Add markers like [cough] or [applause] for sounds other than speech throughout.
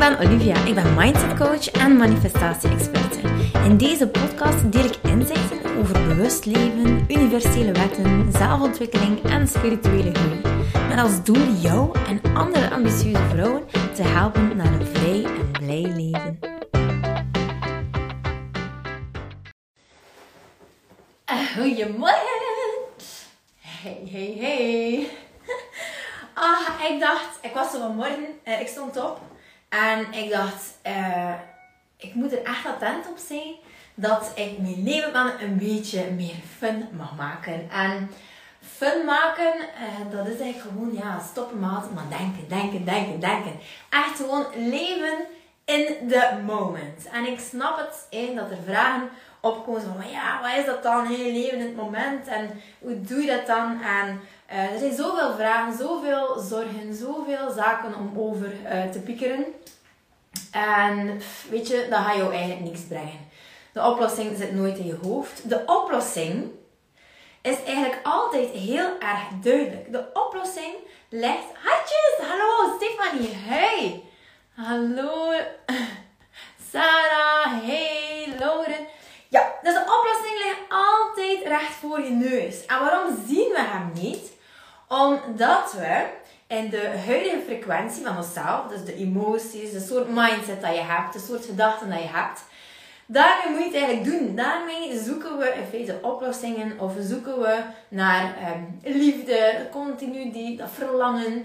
ben Olivia. Ik ben mindset coach en manifestatie-experte. In deze podcast deel ik inzichten over bewust leven, universele wetten, zelfontwikkeling en spirituele groei. Met als doel jou en andere ambitieuze vrouwen te helpen naar een vrij en blij leven. Eh, goedemorgen! Hey, hey, hey! [laughs] Ah, ik dacht, ik was zo vanmorgen, uh, ik stond op en ik dacht, uh, ik moet er echt attent op zijn dat ik mijn leven een beetje meer fun mag maken. En fun maken, uh, dat is eigenlijk gewoon, ja, stoppen met maar denken, denken, denken, denken. Echt gewoon leven in the moment. En ik snap het, één, dat er vragen opkomen van, ja, wat is dat dan? Heel leven in het moment en hoe doe je dat dan? En uh, er zijn zoveel vragen, zoveel zorgen, zoveel zaken om over uh, te piekeren. En weet je, dat gaat jou eigenlijk niks brengen. De oplossing zit nooit in je hoofd. De oplossing is eigenlijk altijd heel erg duidelijk. De oplossing ligt... Hartjes! Hallo, Stefanie. Hey! Hallo, [laughs] Sarah. Hey, Lauren. Ja, dus de oplossing ligt altijd recht voor je neus. En waarom zien we hem niet? Omdat we in de huidige frequentie van onszelf, dus de emoties, de soort mindset dat je hebt, de soort gedachten dat je hebt, daarmee moet je het eigenlijk doen. Daarmee zoeken we in feite oplossingen of zoeken we naar um, liefde, continu die, dat verlangen.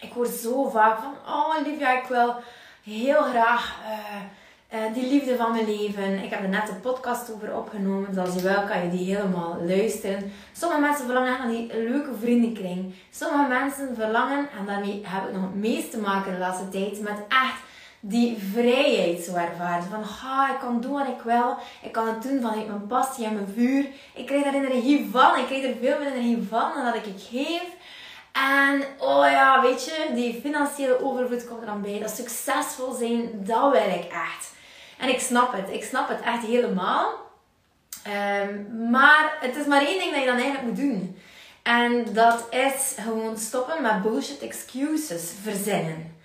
Ik hoor zo vaak van, oh Olivia, ik wil heel graag... Uh, uh, die liefde van mijn leven. Ik heb er net een podcast over opgenomen. Dus als je wel kan je die helemaal luisteren. Sommige mensen verlangen naar die leuke vriendenkring. Sommige mensen verlangen, en daarmee heb ik nog het meest te maken de laatste tijd, met echt die vrijheid zo ervaren. Van, ha, ik kan doen wat ik wil. Ik kan het doen vanuit mijn passie en mijn vuur. Ik krijg daar energie van. Ik krijg er veel meer energie van dan dat ik geef. En oh ja, weet je, die financiële overvloed komt er dan bij. Dat succesvol zijn, dat ik echt. En ik snap het. Ik snap het echt helemaal. Um, maar het is maar één ding dat je dan eigenlijk moet doen. En dat is gewoon stoppen met bullshit excuses verzinnen.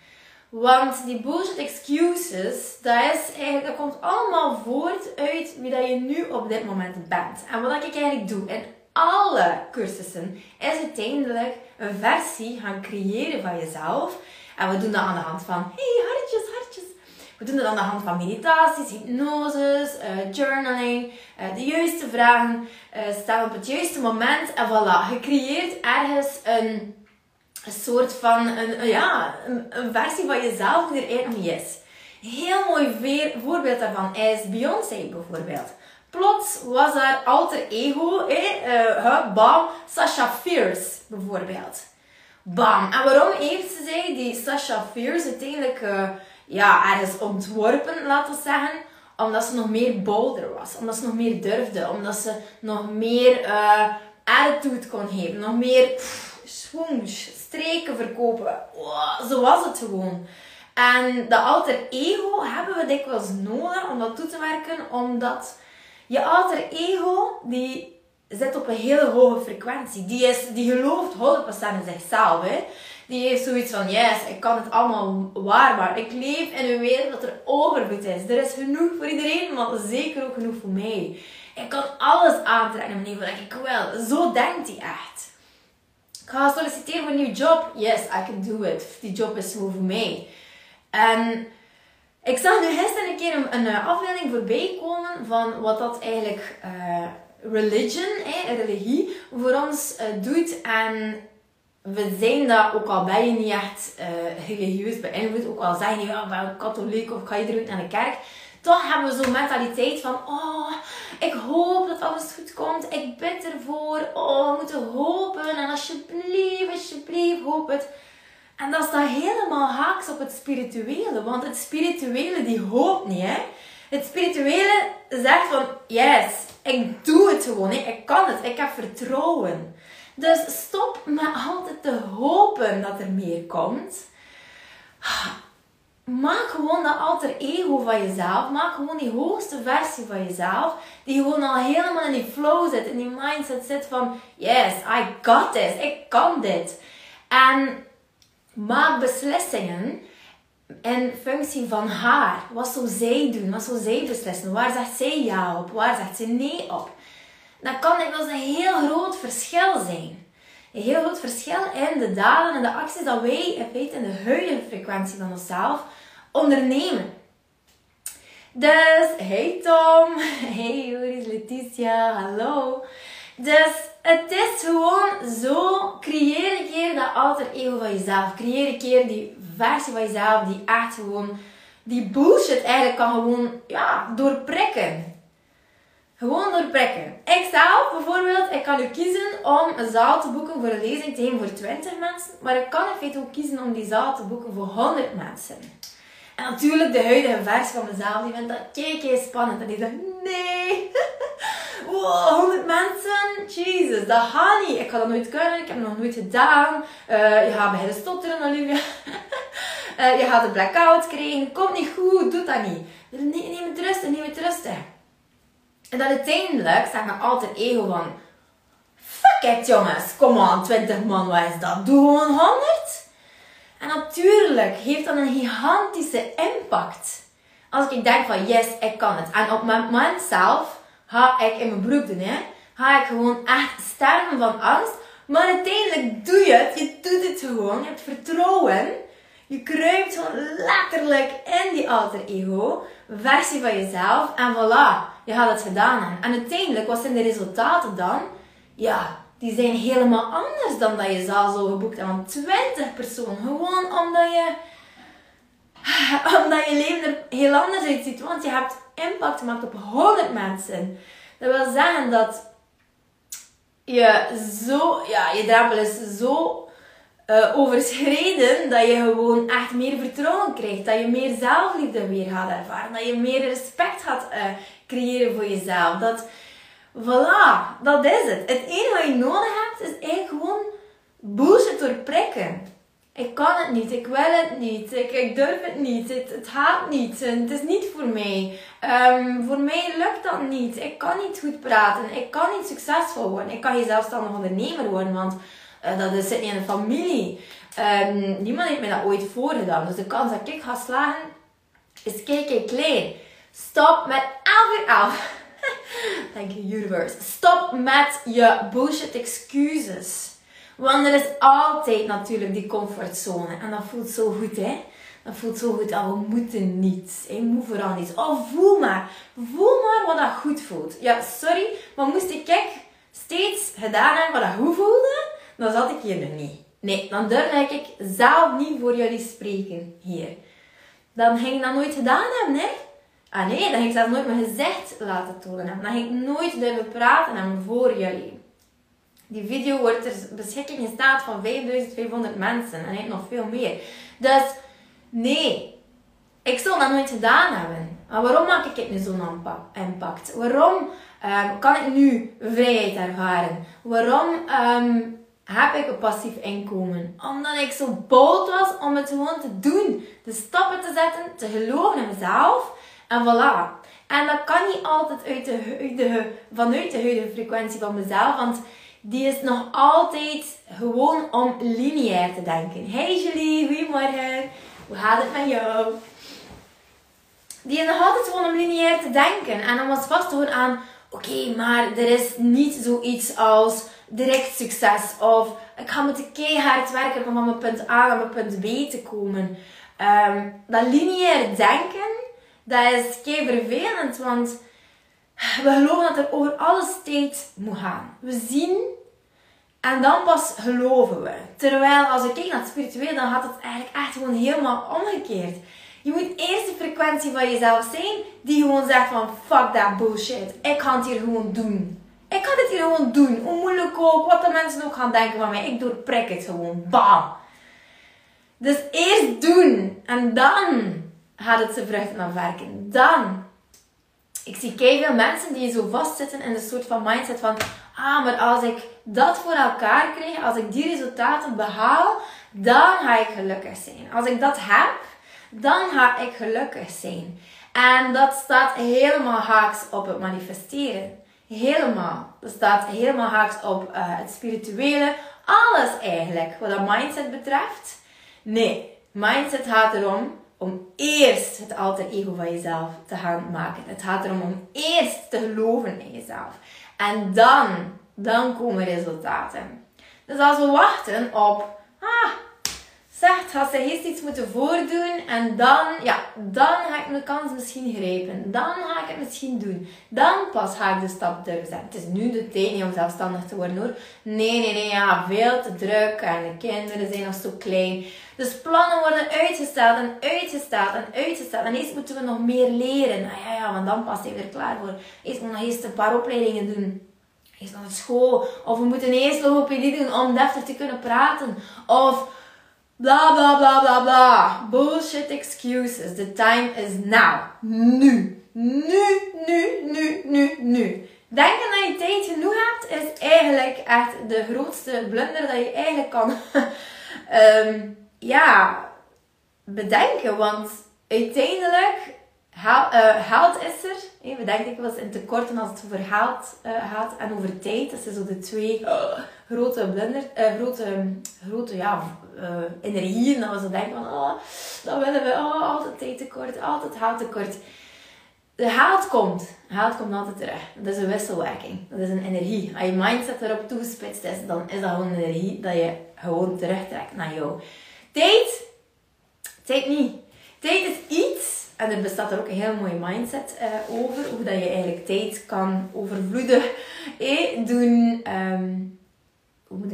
Want die bullshit excuses, dat, is eigenlijk, dat komt allemaal voort uit wie dat je nu op dit moment bent. En wat ik eigenlijk doe in alle cursussen, is uiteindelijk een versie gaan creëren van jezelf. En we doen dat aan de hand van, hey hartjes, we doen dat aan de hand van meditaties, hypnoses, uh, journaling, uh, de juiste vragen uh, stellen op het juiste moment. En voilà, je creëert ergens een, een soort van, een, ja, een, een, versie van jezelf die er eigenlijk niet is. Heel mooi voorbeeld daarvan is Beyoncé bijvoorbeeld. Plots was haar alter ego, eh, bam, Sasha Fierce bijvoorbeeld. Bam. En waarom heeft ze zij die Sasha Fierce uiteindelijk ja, ergens ontworpen, laten we zeggen. Omdat ze nog meer bolder was. Omdat ze nog meer durfde. Omdat ze nog meer uh, attitude kon geven. Nog meer swoosh, streken verkopen. Zo was het gewoon. En dat alter ego hebben we dikwijls nodig om dat toe te werken. Omdat je alter ego, die zit op een hele hoge frequentie. Die, is, die gelooft 100% in zichzelf. Hè die heeft zoiets van, yes, ik kan het allemaal waarmaken. Ik leef in een wereld dat er overvloed is. Er is genoeg voor iedereen, maar zeker ook genoeg voor mij. Ik kan alles aantrekken mijn leven wat ik wil. Zo denkt hij echt. Ik ga solliciteren voor een nieuwe job. Yes, I can do it. Die job is voor mij. En ik zag nu gisteren een keer een, een eh, afbeelding voorbij komen van wat dat eigenlijk uh, religion, eh, religie, voor ons uh, doet. En we zijn dat, ook al ben je niet echt uh, religieus beïnvloed, ook al zijn je, ja, ik ben katholiek of ga iedereen naar de kerk, toch hebben we zo'n mentaliteit van, oh, ik hoop dat alles goed komt, ik bid ervoor, oh, we moeten hopen en alsjeblieft, alsjeblieft, hoop het. En dat staat helemaal haaks op het spirituele, want het spirituele die hoopt niet, hè. Het spirituele zegt van, yes, ik doe het gewoon, hè. ik kan het, ik heb vertrouwen. Dus stop met altijd te hopen dat er meer komt. Maak gewoon dat alter ego van jezelf. Maak gewoon die hoogste versie van jezelf. Die gewoon al helemaal in die flow zit. In die mindset zit van... Yes, I got this. Ik kan dit. En maak beslissingen in functie van haar. Wat zou zij doen? Wat zou zij beslissen? Waar zegt zij ja op? Waar zegt ze nee op? Dat kan wel een heel groot verschil zijn. Een heel groot verschil in de daden en de acties dat wij in feite in de huidige frequentie van onszelf ondernemen. Dus, hey Tom, [laughs] hey Joris, Letitia, hallo. Dus het is gewoon zo, creëer een keer dat alter ego van jezelf. Creëer een keer die versie van jezelf die echt gewoon, die bullshit eigenlijk kan gewoon, ja, doorprikken. Gewoon doorprikken. Ik zelf bijvoorbeeld, ik kan nu kiezen om een zaal te boeken voor een lezing tegen voor 20 mensen. Maar ik kan in feite ook kiezen om die zaal te boeken voor 100 mensen. En natuurlijk de huidige versie van mezelf, die vindt dat kei spannend. En die zegt, nee, [laughs] wow, 100 mensen, Jesus, dat gaat niet. Ik ga dat nooit kunnen, ik heb het nog nooit gedaan. Uh, je gaat beginnen stotteren, Olivia. uh, [laughs] je gaat een blackout krijgen, komt niet goed, doe dat niet. Nee, neem het rustig, neem het rustig. En dan uiteindelijk zegt mijn alter ego van, fuck it jongens, kom aan, 20 man, wat is dat? Doe gewoon 100. En natuurlijk heeft dat een gigantische impact. Als ik denk van yes, ik kan het. En op mijn moment zelf ga ik in mijn broek doen. Hè. Ga ik gewoon echt sterven van angst. Maar uiteindelijk doe je het. Je doet het gewoon. Je hebt vertrouwen. Je kruipt gewoon letterlijk in die alter ego versie van jezelf. En voilà, je had het gedaan. En uiteindelijk, wat zijn de resultaten dan? Ja, die zijn helemaal anders dan dat je zaal zo geboekt hebt van 20 personen. Gewoon omdat je, [sighs] omdat je leven er heel anders uitziet. Want je hebt impact gemaakt op 100 mensen. Dat wil zeggen dat je zo, ja, je drempel is zo uh, overschreden dat je gewoon echt meer vertrouwen krijgt. Dat je meer zelfliefde weer gaat ervaren. Dat je meer respect gaat uh, creëren voor jezelf. Dat, Voilà, dat is het. Het enige wat je nodig hebt, is eigenlijk gewoon bullshit doorprikken. Ik kan het niet, ik wil het niet, ik, durf het niet, het, het gaat niet, het is niet voor mij. Um, voor mij lukt dat niet, ik kan niet goed praten, ik kan niet succesvol worden. Ik kan geen zelfstandig ondernemer worden, want uh, dat is niet in de familie. Um, niemand heeft mij dat ooit voorgedaan, dus de kans dat ik ga slagen is kijk klein. Stop met 11 uur 11. Thank you, universe. Stop met je bullshit excuses. Want er is altijd natuurlijk die comfortzone. En dat voelt zo goed, hè? Dat voelt zo goed. Oh, we moeten niet. Ik moet vooral niet. Oh, voel maar. Voel maar wat dat goed voelt. Ja, sorry. Maar moest ik steeds gedaan hebben wat dat goed voelde, dan zat ik hier nog niet. Nee, dan durf ik zelf niet voor jullie spreken hier. Dan ging ik dat nooit gedaan hebben, hè? Ah nee, dan ging ik zelfs nooit mijn gezicht laten tonen. Dan ging ik nooit durven praten hebben voor jullie. Die video wordt ter beschikking in staat van 5500 mensen. En nog veel meer. Dus nee, ik zal dat nooit gedaan hebben. Maar waarom maak ik het nu zo'n impact? Waarom um, kan ik nu vrijheid ervaren? Waarom um, heb ik een passief inkomen? Omdat ik zo bold was om het gewoon te doen. De stappen te zetten, te geloven in mezelf. En voilà. En dat kan niet altijd uit de, vanuit de huidige frequentie van mezelf, want die is nog altijd gewoon om lineair te denken. Hey Julie, goedemorgen. Hoe gaat het met jou? Die is nog altijd gewoon om lineair te denken. En dan was vast gewoon aan, oké, maar er is niet zoiets als direct succes. Of ik ga moeten keihard werken om van mijn punt A naar mijn punt B te komen. Um, dat lineair denken dat is kei vervelend, want we geloven dat er over alles tijd moet gaan. We zien en dan pas geloven we. Terwijl als ik kijk naar het spiritueel, dan gaat het eigenlijk echt gewoon helemaal omgekeerd. Je moet eerst de frequentie van jezelf zijn die gewoon zegt van fuck that bullshit. Ik kan het hier gewoon doen. Ik kan het hier gewoon doen. Hoe moeilijk ook, wat de mensen ook gaan denken van mij. Ik doorprik het gewoon. Bam. Dus eerst doen en dan gaat het zijn vruchten afwerken. Dan, ik zie veel mensen die zo vastzitten in een soort van mindset van, ah, maar als ik dat voor elkaar krijg, als ik die resultaten behaal, dan ga ik gelukkig zijn. Als ik dat heb, dan ga ik gelukkig zijn. En dat staat helemaal haaks op het manifesteren. Helemaal. Dat staat helemaal haaks op uh, het spirituele. Alles eigenlijk, wat dat mindset betreft. Nee, mindset gaat erom om eerst het alter ego van jezelf te gaan maken. Het gaat erom om eerst te geloven in jezelf. En dan, dan komen resultaten. Dus als we wachten op, ah, zegt, gaat ze eerst iets moeten voordoen en dan, ja, dan ga ik mijn kans misschien grijpen. Dan ga ik het misschien doen. Dan pas ga ik de stap durven zetten. Het is nu de tijd niet om zelfstandig te worden hoor. Nee, nee, nee, ja, veel te druk en de kinderen zijn nog zo klein. Dus plannen worden uitgesteld en uitgesteld en uitgesteld. En eerst moeten we nog meer leren. Ah, ja, ja, want dan pas zijn we er klaar voor. Eerst moet nog eerst een paar opleidingen doen. Eerst nog school. Of we moeten eerst logopedie doen om deftig te kunnen praten. Of Bla bla bla bla bla. Bullshit excuses. The time is now. Nu. Nu, nu, nu, nu, nu. Denken dat je tijd genoeg hebt is eigenlijk echt de grootste blunder dat je eigenlijk kan um, [laughs] ja, bedenken. Want uiteindelijk Haal, uh, is er. we denken ik was in tekorten als het over geld uh, gaat en over tijd. Dat zijn zo de twee grote blunder, grote, grote ja, energieën. Dat we zo denken van, oh, dat willen we, oh, altijd tijd tekort, altijd geld tekort. De haalt komt. Haalt komt altijd terug. Dat is een wisselwerking. Dat is een energie. Als je mindset erop toegespitst is, dan is dat gewoon een energie dat je gewoon terugtrekt naar jou. Tijd, tijd niet. Tijd is iets en er bestaat er ook een heel mooie mindset uh, over. Hoe dat je eigenlijk tijd kan overvloeden eh, doen. Moet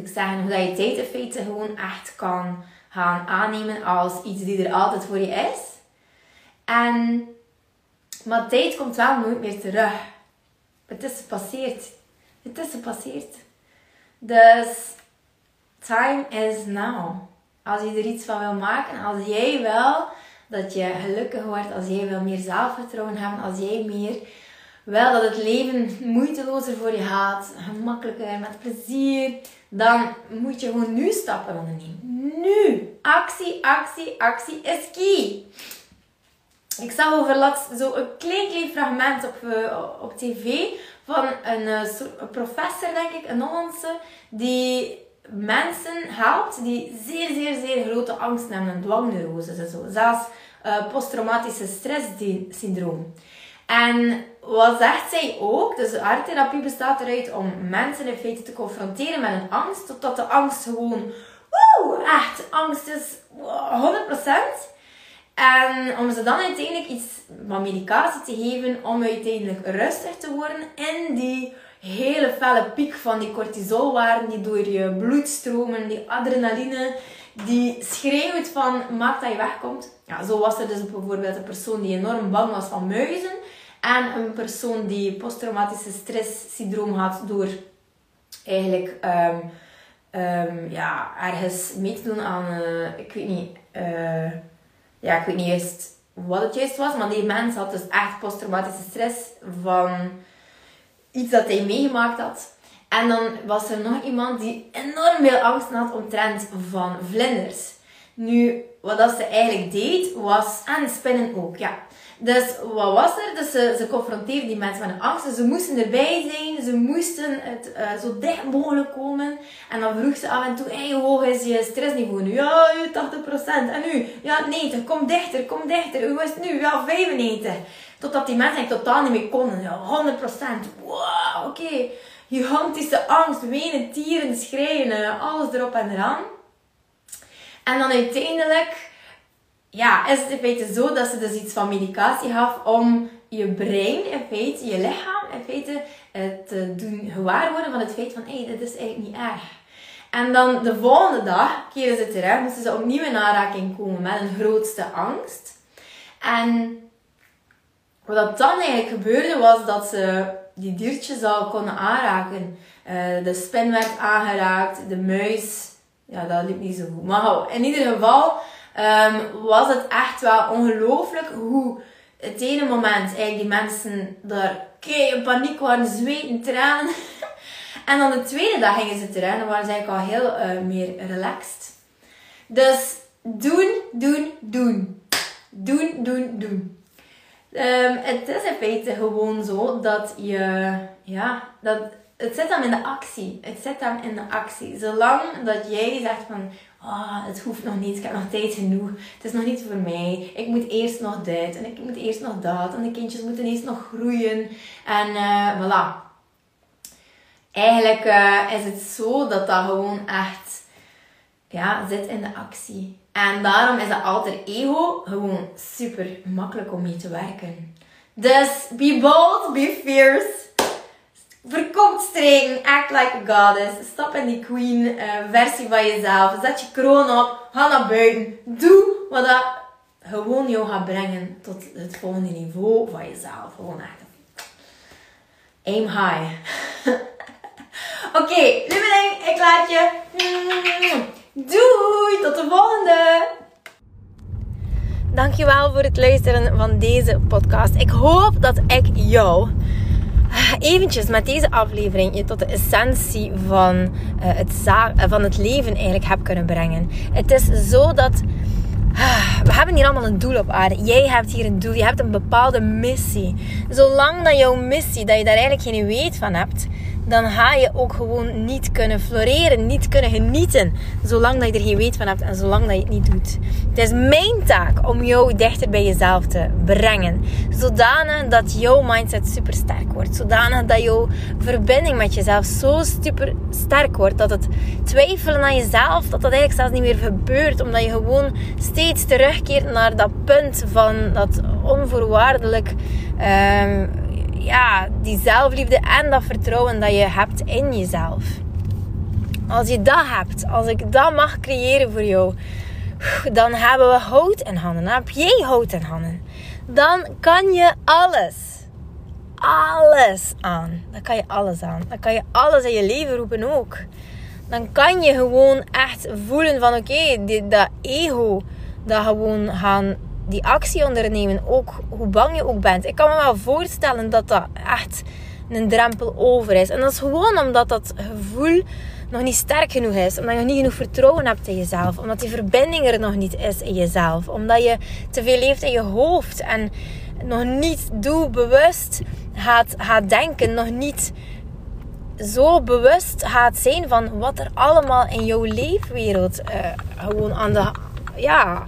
ik zeggen? Hoe dat je tijd gewoon echt kan gaan aannemen als iets die er altijd voor je is. En, maar tijd komt wel nooit meer terug. Het is gepasseerd. Het is gepasseerd. Dus time is now. Als je er iets van wil maken, als jij wel dat je gelukkig wordt, als jij wel meer zelfvertrouwen hebt, als jij meer wel dat het leven moeitelozer voor je gaat, gemakkelijker, met plezier, dan moet je gewoon nu stappen ondernemen. Nu! Actie, actie, actie is key. Ik zag over laatst zo een klein, klein fragment op, uh, op tv van een, uh, een professor, denk ik, een Hollandse, die mensen helpt die zeer, zeer, zeer grote angst hebben en dwangneuroses en zo. Zelfs uh, posttraumatische stresssyndroom. En wat zegt zij ook? Dus arttherapie bestaat eruit om mensen in feite te confronteren met een angst, totdat de angst gewoon, woe, echt, angst is 100%. En om ze dan uiteindelijk iets van medicatie te geven om uiteindelijk rustig te worden in die hele felle piek van die cortisolwaarden die door je bloed stromen, die adrenaline, die schreeuwt van maak dat je wegkomt. Ja, zo was er dus bijvoorbeeld een persoon die enorm bang was van muizen en een persoon die posttraumatische stresssyndroom had door eigenlijk um, um, ja, ergens mee te doen aan, uh, ik weet niet, uh, ja, ik weet niet juist wat het juist was, maar die mens had dus echt posttraumatische stress van iets dat hij meegemaakt had. En dan was er nog iemand die enorm veel angst had omtrent van vlinders. Nu, wat dat ze eigenlijk deed, was... En spinnen ook, ja. Dus wat was er? Dus ze, ze confronteerde die mensen met een angst. ze moesten erbij zijn. Ze moesten het uh, zo dicht mogelijk komen. En dan vroeg ze af en toe, hey, hoe hoog is je stressniveau nu? Ja, 80%. En nu? Ja, 90. Kom dichter, kom dichter. Hoe is het nu? Ja, 95. Totdat die mensen eigenlijk totaal niet meer konden. Ja, 100%. Wow, oké. Gigantische angst, wenen, tieren, schreeuwen, alles erop en eraan. En dan uiteindelijk ja, is het in feite zo dat ze dus iets van medicatie gaf om je brein, in feite, je lichaam, in feite, te doen gewaar worden van het feit van, hé, hey, dit is eigenlijk niet erg. En dan de volgende dag keren ze terug, moesten ze opnieuw in aanraking komen met een grootste angst. En wat dan eigenlijk gebeurde, was dat ze die diertjes al konden aanraken. Uh, de spin werd aangeraakt, de muis, ja, dat liep niet zo goed. Maar in ieder geval um, was het echt wel ongelooflijk hoe het ene moment eigenlijk die mensen daar in paniek waren, zweten, tranen. [laughs] en dan de tweede dag gingen ze terug en waren ze eigenlijk al heel uh, meer relaxed. Dus doen, doen, doen. Doen, doen, doen. Um, het is in feite gewoon zo dat je, ja, dat het zit hem in de actie. Het zit hem in de actie. Zolang dat jij zegt van, oh, het hoeft nog niet, ik heb nog tijd genoeg, het is nog niet voor mij, ik moet eerst nog dit en ik moet eerst nog dat en de kindjes moeten eerst nog groeien en uh, voilà. Eigenlijk uh, is het zo dat dat gewoon echt ja, zit in de actie. En daarom is dat alter ego gewoon super makkelijk om mee te werken. Dus be bold, be fierce. Verkoop streng, act like a goddess. Stap in die queen uh, versie van jezelf. Zet je kroon op, ga naar buiten. Doe wat dat gewoon jou gaat brengen tot het volgende niveau van jezelf. Gewoon echt. Aim high. [laughs] Oké, okay, lieveling, ik laat je. Doei, tot de volgende. Dankjewel voor het luisteren van deze podcast. Ik hoop dat ik jou eventjes met deze aflevering je tot de essentie van, uh, het, van het leven eigenlijk heb kunnen brengen. Het is zo dat we hebben hier allemaal een doel op aarde. Jij hebt hier een doel. Je hebt een bepaalde missie. Zolang dat jouw missie, dat je daar eigenlijk geen weet van hebt, dan ga je ook gewoon niet kunnen floreren, niet kunnen genieten. Zolang dat je er geen weet van hebt en zolang dat je het niet doet. Het is mijn taak om jou dichter bij jezelf te brengen. Zodanig dat jouw mindset super sterk wordt. Zodanig dat jouw verbinding met jezelf zo super sterk wordt. Dat het twijfelen aan jezelf, dat dat eigenlijk zelfs niet meer gebeurt. Omdat je gewoon steeds terugkeert naar dat punt van dat onvoorwaardelijk... Um, ja, die zelfliefde en dat vertrouwen dat je hebt in jezelf. Als je dat hebt, als ik dat mag creëren voor jou, dan hebben we hout in handen. Dan heb jij hout in handen. Dan kan je alles. Alles aan. Dan kan je alles aan. Dan kan je alles in je leven roepen ook. Dan kan je gewoon echt voelen van oké, okay, dat ego dat gewoon gaan actie ondernemen, ook hoe bang je ook bent. Ik kan me wel voorstellen dat dat echt een drempel over is. En dat is gewoon omdat dat gevoel nog niet sterk genoeg is. Omdat je nog niet genoeg vertrouwen hebt in jezelf. Omdat die verbinding er nog niet is in jezelf. Omdat je te veel leeft in je hoofd. En nog niet doelbewust gaat, gaat denken. Nog niet zo bewust gaat zijn van wat er allemaal in jouw leefwereld uh, gewoon aan de... Ja,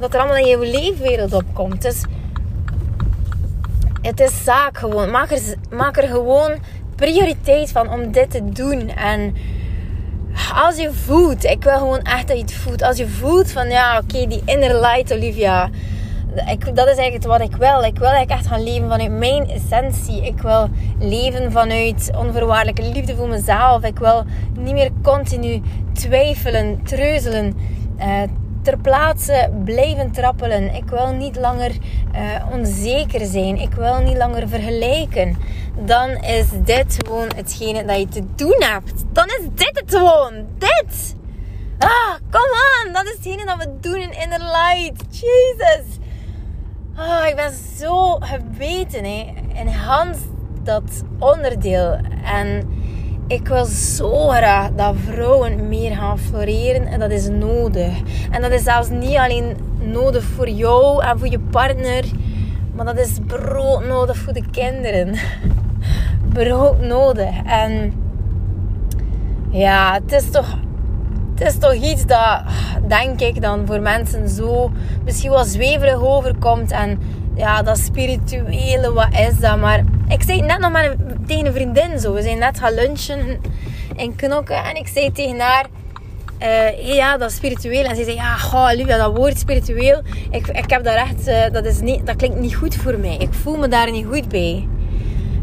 dat er allemaal in je leefwereld opkomt. Dus het is zaak gewoon. Maak er, maak er gewoon prioriteit van om dit te doen. En als je voelt, ik wil gewoon echt dat je het voelt. Als je voelt van ja, oké, die inner light, Olivia. Ik, dat is eigenlijk wat ik wil. Ik wil eigenlijk echt gaan leven vanuit mijn essentie. Ik wil leven vanuit onvoorwaardelijke liefde voor mezelf. Ik wil niet meer continu twijfelen, treuzelen, uh, ter plaatse blijven trappelen. Ik wil niet langer uh, onzeker zijn. Ik wil niet langer vergelijken. Dan is dit gewoon hetgene dat je te doen hebt. Dan is dit het gewoon. Dit. Ah, come on. Dat is hetgene dat we doen in Inner Light. Jesus. Ah, ik ben zo gebeten hè, in Hans dat onderdeel. En ik wil zo graag dat vrouwen meer gaan floreren en dat is nodig. En dat is zelfs niet alleen nodig voor jou en voor je partner, maar dat is brood nodig voor de kinderen. [laughs] brood nodig. En ja, het is toch, het is toch iets dat, denk ik, dan voor mensen zo misschien wel zweverig overkomt. En ja, dat spirituele, wat is dat? Maar ik zei net nog maar tegen een vriendin zo. We zijn net gaan lunchen in Knokken. En ik zei tegen haar... Uh, ja, dat is spiritueel. En ze zei, ja, goh, Livia, dat woord spiritueel, ik, ik heb daar echt, uh, dat, is niet, dat klinkt niet goed voor mij. Ik voel me daar niet goed bij.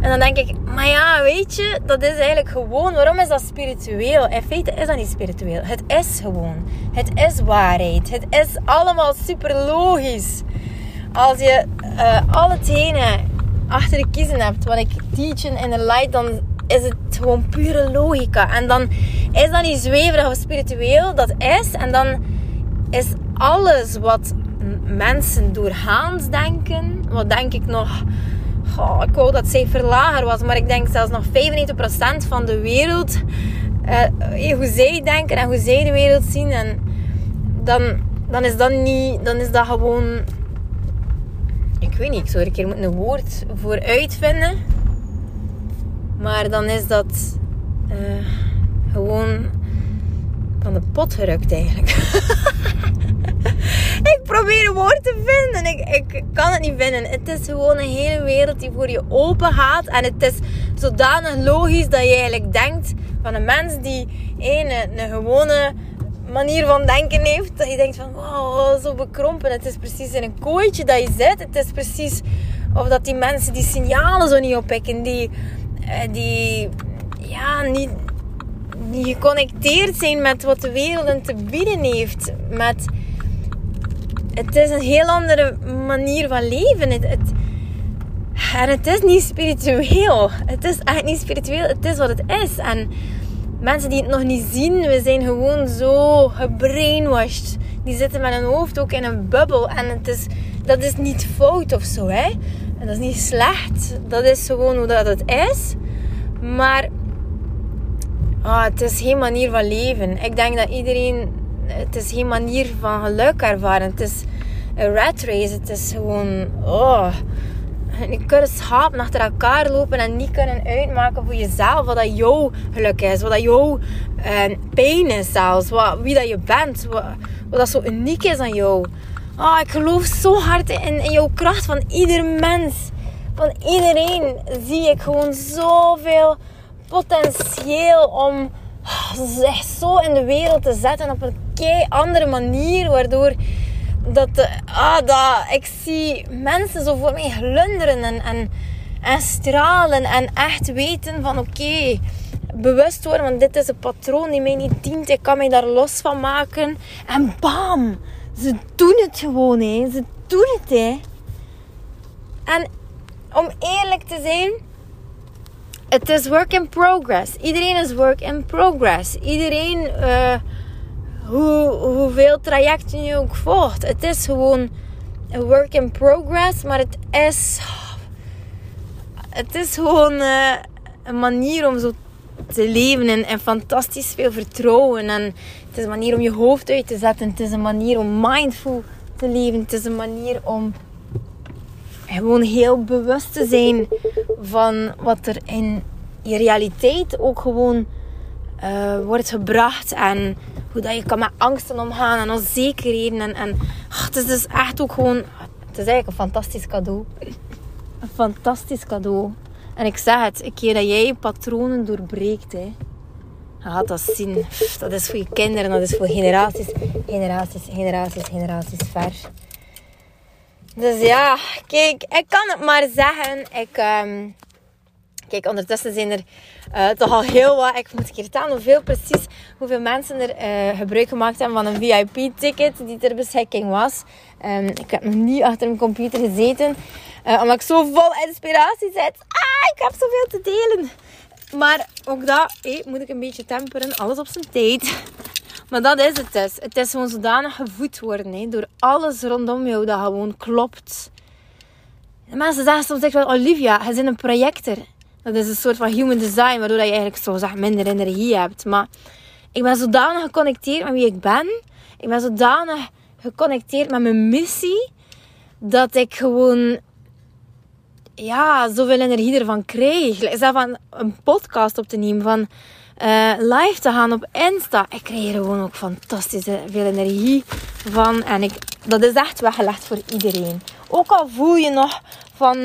En dan denk ik, maar ja, weet je, dat is eigenlijk gewoon, waarom is dat spiritueel? In feite is dat niet spiritueel. Het is gewoon. Het is waarheid. Het is allemaal super logisch. Als je uh, al hetgene achter de kiezen hebt wat ik teachen in de light, dan is het gewoon pure logica. En dan is dat niet zweverig of spiritueel, dat is. En dan is alles wat mensen doorgaans denken, wat denk ik nog, ik wou dat cijfer lager was, maar ik denk zelfs nog 95% van de wereld, uh, hoe zij denken en hoe zij de wereld zien. En dan, dan is dat niet, dan is dat gewoon ik weet niet, ik zou er een keer een woord voor uitvinden. Maar dan is dat uh, gewoon van de pot gerukt eigenlijk. [laughs] ik probeer een woord te vinden. Ik, ik kan het niet vinden. Het is gewoon een hele wereld die voor je open gaat. En het is zodanig logisch dat je eigenlijk denkt van een mens die een, een gewone manier van denken heeft. Dat je denkt van, wow, zo bekrompen. Het is precies in een kooitje dat je zit. Het is precies of dat die mensen die signalen zo niet oppikken. Die, eh, die ja, niet, die geconnecteerd zijn met wat de wereld te bieden heeft. Met, het is een heel andere manier van leven. Het, het, en het is niet spiritueel. Het is echt niet spiritueel. Het is wat het is. En mensen die het nog niet zien, we zijn gewoon zo gebrainwashed. Die zitten met hun hoofd ook in een bubbel. En het is, dat is niet fout of zo. Hè? En dat is niet slecht. Dat is gewoon hoe dat het is. Maar ah, het is geen manier van leven. Ik denk dat iedereen... Het is geen manier van geluk ervaren. Het is een rat race. Het is gewoon... Oh, je kunt schapen achter elkaar lopen en niet kunnen uitmaken voor jezelf wat dat jouw geluk is, wat dat jouw uh, pijn is zelfs, wat, wie dat je bent, wat, wat dat zo uniek is aan jou. Oh, ik geloof zo hard in, in jouw kracht van ieder mens. Van iedereen zie ik gewoon zoveel potentieel om zich zo in de wereld te zetten op een kei andere manier. Waardoor dat, ah, dat, ik zie mensen zo voor mij glunderen en, en, en stralen. En echt weten van oké, bewust worden. Want dit is een patroon die mij niet dient. Ik kan mij daar los van maken. En bam! Ze doen het gewoon, hè. Ze doen het, hè. En om eerlijk te zijn, het is work in progress. Iedereen is work in progress. Iedereen, uh, hoe, hoeveel trajecten je ook volgt. Het is gewoon een work in progress, maar het is, het is gewoon uh, een manier om zo te leven en, en fantastisch veel vertrouwen. En het is een manier om je hoofd uit te zetten. Het is een manier om mindful te leven. Het is een manier om gewoon heel bewust te zijn van wat er in je realiteit ook gewoon uh, wordt gebracht. En dat je kan met angsten omgaan en onzekerheden. En, en het is dus echt ook gewoon... Het is eigenlijk een fantastisch cadeau. Een fantastisch cadeau. En ik zeg het, een keer dat jij je patronen doorbreekt, hè, je gaat dat zien. Dat is voor je kinderen, dat is voor generaties, generaties, generaties, generaties ver. Dus ja, kijk, ik kan het maar zeggen. Ik, um, kijk, ondertussen zijn er uh, toch al heel wat. Ik moet keer tellen hoeveel precies, hoeveel mensen er uh, gebruik gemaakt hebben van een VIP-ticket die ter beschikking was. Um, ik heb nog niet achter mijn computer gezeten, uh, omdat ik zo vol inspiratie zit. Ah, ik heb zoveel te delen. Maar ook dat moet ik een beetje temperen. Alles op zijn tijd. Maar dat is het dus. Het is gewoon zodanig gevoed worden door alles rondom jou dat gewoon klopt. En mensen zeggen soms echt wel, Olivia, je bent een projector. Dat is een soort van human design, waardoor je eigenlijk zo zeg, minder energie hebt. Maar ik ben zodanig geconnecteerd met wie ik ben. Ik ben zodanig geconnecteerd met mijn missie. Dat ik gewoon ja, zoveel energie ervan krijg. Zelf van een podcast op te nemen, van uh, live te gaan op Insta. Ik krijg er gewoon ook fantastisch veel energie van. En ik, dat is echt weggelegd voor iedereen. Ook al voel je nog van...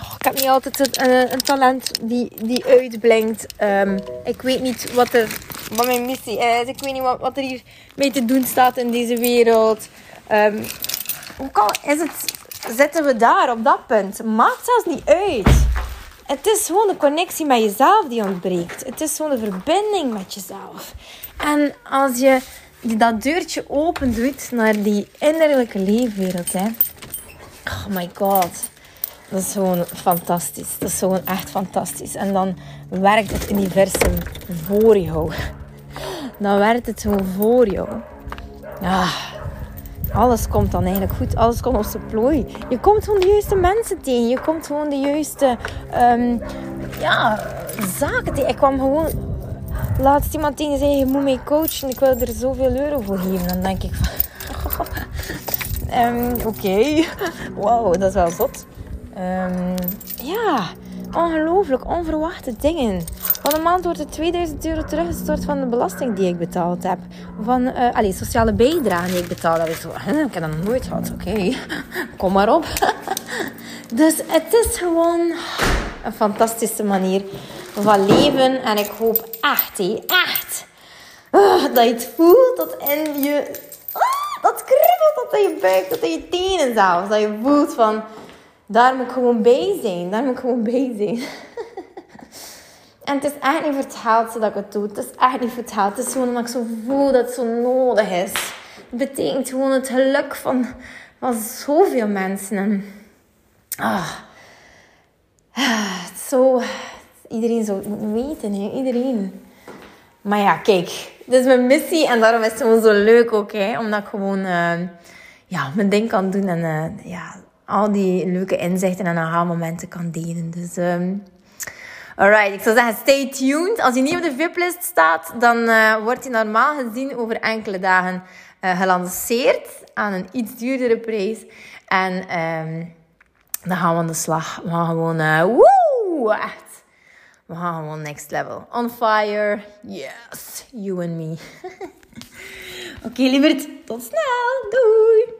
Oh, ik heb niet altijd een, een, talent die, die uitblinkt. Um, ik weet niet wat, er, wat mijn missie is. Ik weet niet wat, wat er hier mee te doen staat in deze wereld. Um, ook al is het zitten we daar op dat punt. Maakt zelfs niet uit. Het is gewoon de connectie met jezelf die ontbreekt. Het is gewoon de verbinding met jezelf. En als je dat deurtje open naar die innerlijke leefwereld, hè. Oh my god. Dat is gewoon fantastisch. Dat is gewoon echt fantastisch. En dan werkt het universum voor jou. Dan werkt het gewoon voor jou. Ah, alles komt dan eigenlijk goed. Alles komt op zijn plooi. Je komt gewoon de juiste mensen tegen. Je komt gewoon de juiste um, ja, zaken tegen. Ik kwam gewoon... Laatst iemand tegen zei, je moet mij coachen. Ik wil er zoveel euro voor geven. Dan denk ik van... um, [laughs] Oké. [laughs] Wauw, dat is wel zot. Um, ja, ongelooflijk. Onverwachte dingen. Van de maand wordt er 2000 euro teruggestort van de belasting die ik betaald heb. Van, uh, sociale bijdrage die ik betaald heb. Ik, zo, ik heb dat nooit gehad. Oké, [laughs] kom maar op. [laughs] dus het is gewoon een fantastische manier van leven. En ik hoop echt, echt, uh, dat je het voelt dat in je... Uh, dat kribbelt dat in je buik, dat in je tenen zelfs. Dat je voelt van, daar moet ik gewoon bij zijn. Daar moet ik gewoon bij zijn. En het is echt niet verteld zodat ik het doe. Het is echt niet verteld. Het is gewoon omdat ik zo voel dat het zo nodig is. Het betekent gewoon het geluk van, van zoveel mensen. En, ah, zo, iedereen zou het moeten weten. Hè? Iedereen. Maar ja, kijk. Dit is mijn missie. En daarom is het zo leuk ook. Hè? Omdat ik gewoon uh, ja, mijn ding kan doen. En uh, ja, al die leuke inzichten en aha-momenten kan delen. Dus... Uh, Alright, ik zou zeggen, stay tuned. Als je niet op de VIP-list staat, dan uh, wordt je normaal gezien over enkele dagen uh, gelanceerd aan een iets duurdere prijs. En um, dan gaan we aan de slag. We gaan gewoon, uh, woe, echt. We gaan gewoon next level. On fire. Yes, you and me. [laughs] Oké, okay, lieverd. Tot snel. Doei.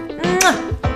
Mwah.